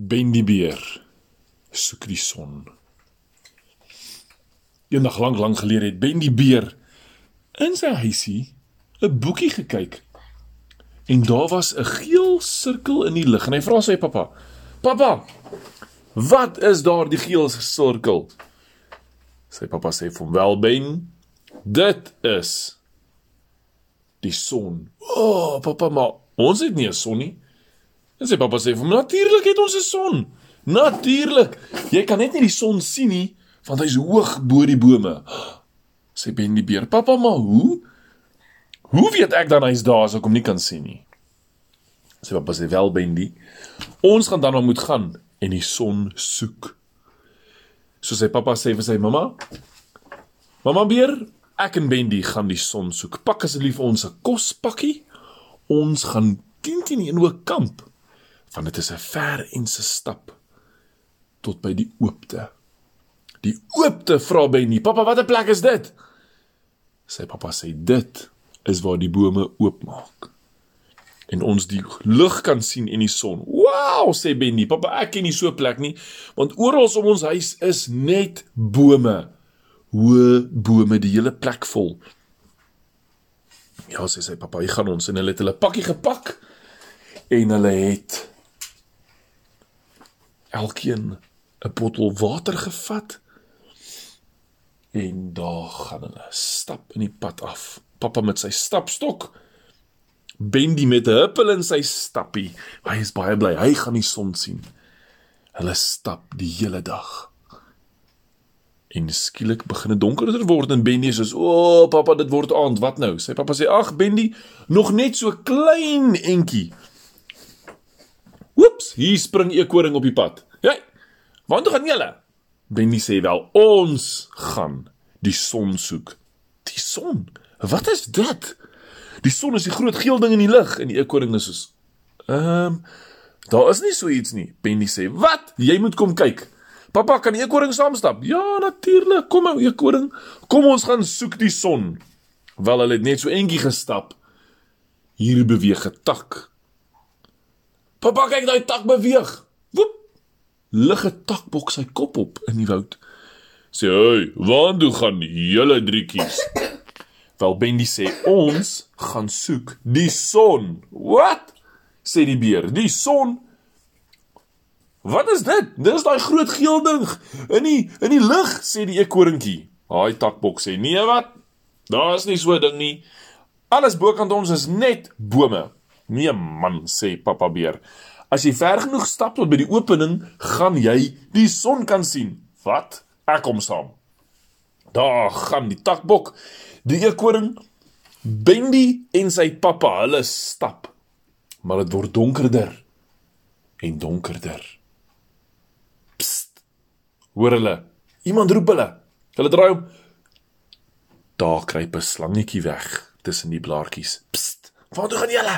Ben die beer soek die son. Eendag lank lank gelede het Ben die beer in sy huisie 'n boekie gekyk. En daar was 'n geel sirkel in die lug en hy vra sy pappa: "Pappa, wat is daar die geel sirkel?" Sy pappa sê vir hom: "Wel Ben, dit is die son." "O, oh, pappa, maar ons het nie 'n son nie." En sy pappa sê vir hom: "Natuurlik het ons 'n son." Natuurlik. Jy kan net nie die son sien nie want hy's hoog bo die bome. Sê Ben die beer: "Pappa, maar hoe? Hoe weet ek dan hy's daar as ek hom nie kan sien nie?" Sê pappa sê: "Wel Ben die, ons gaan dan moet gaan en die son soek." So sy pappa sê vir sy mamma: "Mamma beer, ek en Bendy gaan die son soek. Pak asseblief ons 'n kospakkie. Ons gaan 10 teen 1 ook kamp." Want dit is 'n ver en se stap tot by die oopte. Die oopte vra Benny: "Pappa, watter plek is dit?" Sy pappa sê: "Dit is waar die bome oopmaak." En ons die lig kan sien en die son. "Wow!" sê Benny. "Pappa, ek ken nie so 'n plek nie, want oral om ons huis is net bome. Hoë bome, die hele plek vol." Ja, sê sy pappa, "Hier gaan ons." En hulle het hulle pakkie gepak en hulle het elkeen 'n bottel water gevat en daar gaan hulle stap in die pad af. Pappa met sy stapstok, Bendy met 'n huppel in sy stappie. Hy is baie bly. Hy gaan die son sien. Hulle stap die hele dag. En skielik begin dit donkerder word en Bendy sê: "O, oh, pappa, dit word aand. Wat nou?" Sy pappa sê: "Ag, Bendy, nog net so klein entjie." Oeps, hier spring eekoring op die pad. Ja. Waar toe gaan julle? Benny sê wel, ons gaan die son soek. Die son? Wat is dit? Die son is die groot geel ding in die lug en die eekoring is soos ehm um, daar is nie so iets nie. Benny sê, "Wat? Jy moet kom kyk." Pappa, kan die eekoring saamstap? Ja, natuurlik. Kom ou eekoring. Kom ons gaan soek die son. Wel, hulle het net so entjie gestap. Hier beweeg 'n tak. Pappa, kyk daai tak beweeg. Woep. Lig 'n takbok sy kop op in die woud. Sê, "Hey, waar toe gaan julle drietjies?" Wel Bendy sê, "Ons gaan soek die son." Wat? sê die beer. "Die son? Wat is dit? Dis daai groot geel ding in die in die lug," sê die eekoringkie. Haai takbok sê, "Nee wat? Daar's nie so 'n ding nie. Alles bokant ons is net bome." "Nee man," sê pappa beer. "As jy ver genoeg stap tot by die opening, gaan jy die son kan sien." "Wat? Ek kom saam." Daar gaan die takbok, die eekoring, Bendy en sy pappa, hulle stap. Maar dit word donkerder en donkerder. Psst. Hoor hulle? Iemand roep hulle. Hulle draai om. Daar kruip 'n slangetjie weg tussen die blaartjies. Psst. Waar toe gaan julle?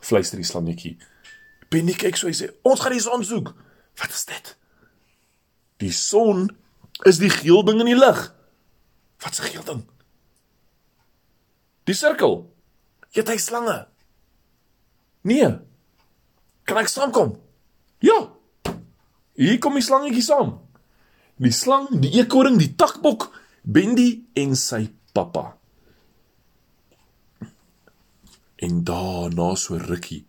Fluister die slangetjie. Benny kyk so hy sê, "Ons gaan die son soek." Wat is dit? Die son is die geel ding in die lug. Wat 'n geel ding? Die sirkel. Eet hy slange? Nee. Kan ek saamkom? Ja. Hier kom die slangetjie saam. Die slang, die eekoring, die takbok, Bendy en sy pappa. En daarna so rukkie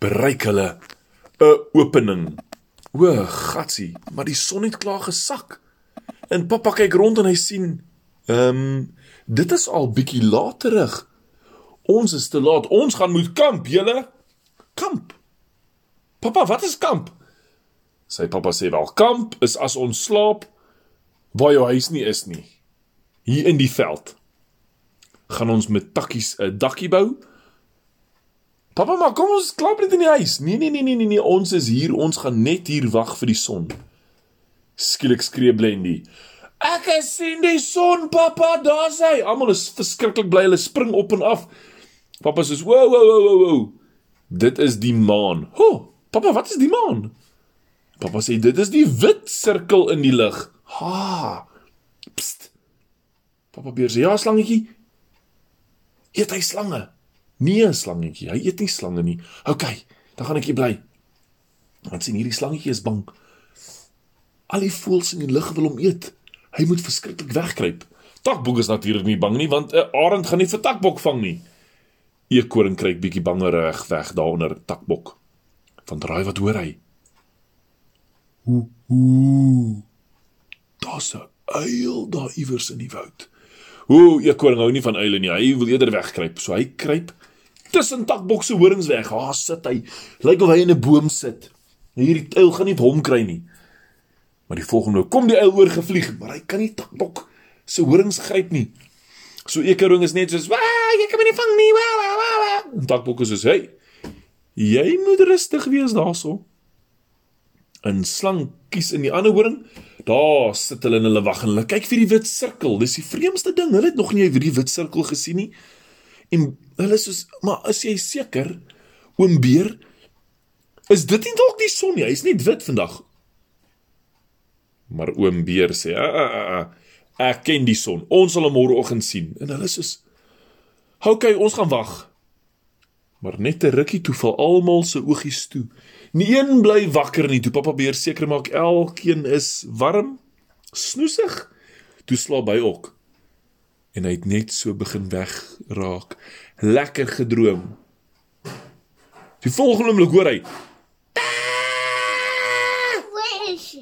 bereik hulle 'n opening. O, gatsie, maar die son het klaar gesak. En pappa kyk rond en hy sien, ehm, um, dit is al bietjie laterig. Ons is te laat. Ons gaan moet kamp, julle. Kamp. Pappa, wat is kamp? Sy pappa sê wel, kamp is as ons slaap waar jou huis nie is nie. Hier in die veld. Gaan ons met takkies 'n dakkie bou? Pappa, maar kom ons klaap net in die huis. Nee, nee, nee, nee, nee, nee, ons is hier. Ons gaan net hier wag vir die son. Skielik skree Blendy. Ek sien die son, pappa, daar's hy. Almal is verskriklik bly. Hulle spring op en af. Pappa sê: "Wow, wow, wow, wow, wow. Dit is die maan." Ho, oh, pappa, wat is die maan? Pappa sê: "Dit is die wit sirkel in die lug." Ha. Pst. Pappa beer sê: "Ja, slangetjie. Eet hy slange?" Nee, slangetjie, hy eet nie slange nie. OK, dan gaan ek hier bly. Dan sien hierdie slangetjie is bang. Al die voëls in die lug wil hom eet. Hy moet verskriklik wegkruip. Takbok is natuurlik nie bang nie want 'n arend gaan nie vir takbok vang nie. Eekoring kruip bietjie bangerig weg daaronder takbok. Van draai wat hoor hy? Ooh. Daar's 'n uil daar iewers in die woud. Ooh, eekoring hou nie van uile nie. Hy wil eerder wegkruip. So hy kruip tussen takbok se horings weg. Daar sit hy. Lyk of hy in 'n boom sit. Hierdie uil gaan nie hom kry nie. Maar die volgende kom die uil oor gevlieg, maar hy kan nie takbok se horings gryp nie. So eekoring is net soos, "Waa, jy kan my nie vang nie." Wa wa wa. wa. En takbok is soos, "Hey, jy moet rustig wees daarso." En slang kies in die ander horing. Daar sit hulle in hulle wag en hulle kyk vir die wit sirkel. Dis die vreemdste ding. Hulle het nog nie hierdie wit sirkel gesien nie. En hulle sê, "Maar is jy seker, oom Beer, is dit nie dalk die son nie? Hy's net wit vandag." Maar oom Beer sê, "A a a, ek ken die son. Ons sal hom môreoggend sien." En hulle sê, "Oké, okay, ons gaan wag." Maar net 'n rukkie toe val almal se oogies toe. Nie een bly wakker nie. Toe Papa Beer seker maak elkeen is warm, snoesig, toe slaap hy ook. En hy het net so begin wegraak. Lekker gedroom. Die volgende oomblik hoor hy?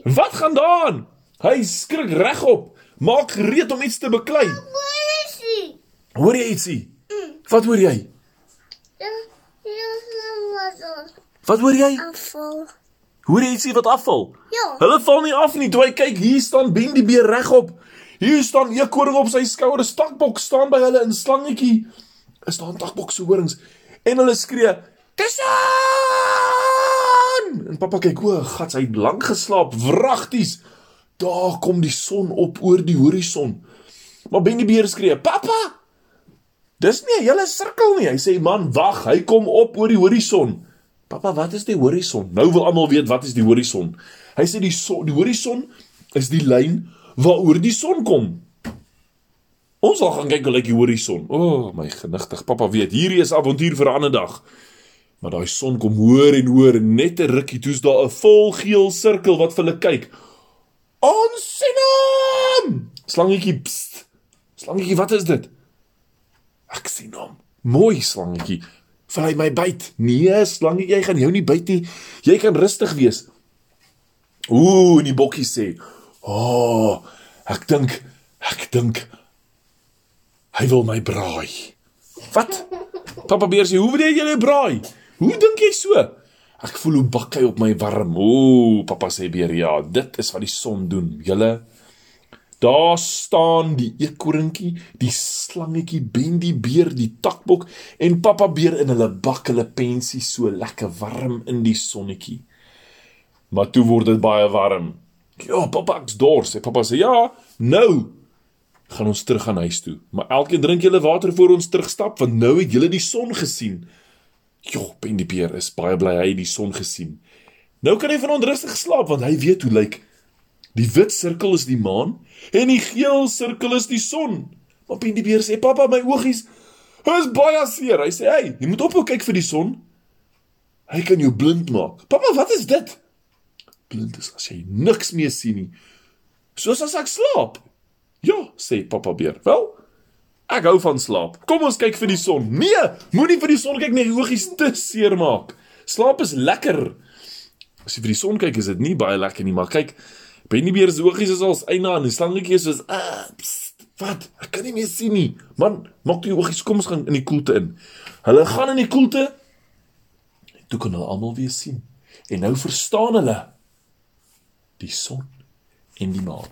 "Wat gaan daaraan?" Hy skrik regop, maak gereed om iets te beklei. Hoor jy ietsie? Wat hoor jy? The was Wat hoor jy? afval. Hoor jy ietsie wat afval? Ja. Hulle val nie af nie. Toe hy kyk, hier staan Ben die beer regop. Hier staan eekoring op sy skouer, stakbok staan by hulle in slangetjie. Is daar 'n takbok se horings en hulle skree: "Tussen!" En pappa kyk, o, gat, hy het lank geslaap, wragties. Daar kom die son op oor die horison. Maar Ben die beer skree: "Pappa! Dis nie 'n hele sirkel nie." Hy sê: "Man, wag, hy kom op oor die horison." Pappa, wat is die horison? Nou wil almal weet wat is die horison. Hy sê die son, die horison is die lyn waaroor die son kom. Ons sal gaan kyk hoe lyk die horison. O, oh, my genigtig. Pappa weet, hierdie is avontuur vir 'n ander dag. Maar daai son kom hoër en hoër net 'n rukkie toe's daar 'n volgeel sirkel wat vir hulle kyk. Ons sien hom! Slangetjie, pst. Slangetjie, wat is dit? Ek sien hom. Mooi slangetjie. Val hy my byt? Nee, slangetjie, jy gaan jou nie byt nie. Jy kan rustig wees. Ooh, en die bokkie sê, "O, oh, ek dink, ek dink hy wil my braai." Wat? Papa Beer sê, "Hoe wil jy my braai? Hoe dink jy so?" Ek voel hoe bak hy op my warm. Ooh, pappa sê Beer, "Ja, dit is wat die son doen." Julle Daar staan die eekoringetjie, die slangetjie, Ben die beer, die takbok en pappa beer in hulle bak hulle pensie so lekker warm in die sonnetjie. Maar toe word dit baie warm. Ja, pappa ek's dors. Sê pappa sê ja, nou gaan ons terug aan huis toe. Maar elkeen drink julle water voor ons terugstap want nou het julle die son gesien. Jo, Ben die beer is baie bly hy het die son gesien. Nou kan hy van onrustig slaap want hy weet hoe lyk Die wit sirkel is die maan en die geel sirkel is die son. Maar Ben die beer sê: "Pappa, my oogies is baie seer." Hy sê: "Hey, jy moet ophou kyk vir die son. Hy kan jou blind maak." "Pappa, wat is dit?" "Blind is as jy niks meer sien nie. Soos as ek slaap." "Ja," sê Pappa beer. "Wel, ek hou van slaap. Kom ons kyk vir die son." "Nee, moenie vir die son kyk nie, die oogies te seer maak. Slaap is lekker." As jy vir die son kyk, is dit nie baie lekker nie, maar kyk, Bennybeer se oogies is als eina aan die slangetjie is soos ah, pst, wat? Ek kan nie meer sien nie. Man, maak die oogies kom ons gaan in die koelte in. Hulle gaan in die koelte. Toe kan hulle almal weer sien. En nou verstaan hulle die son en die maan.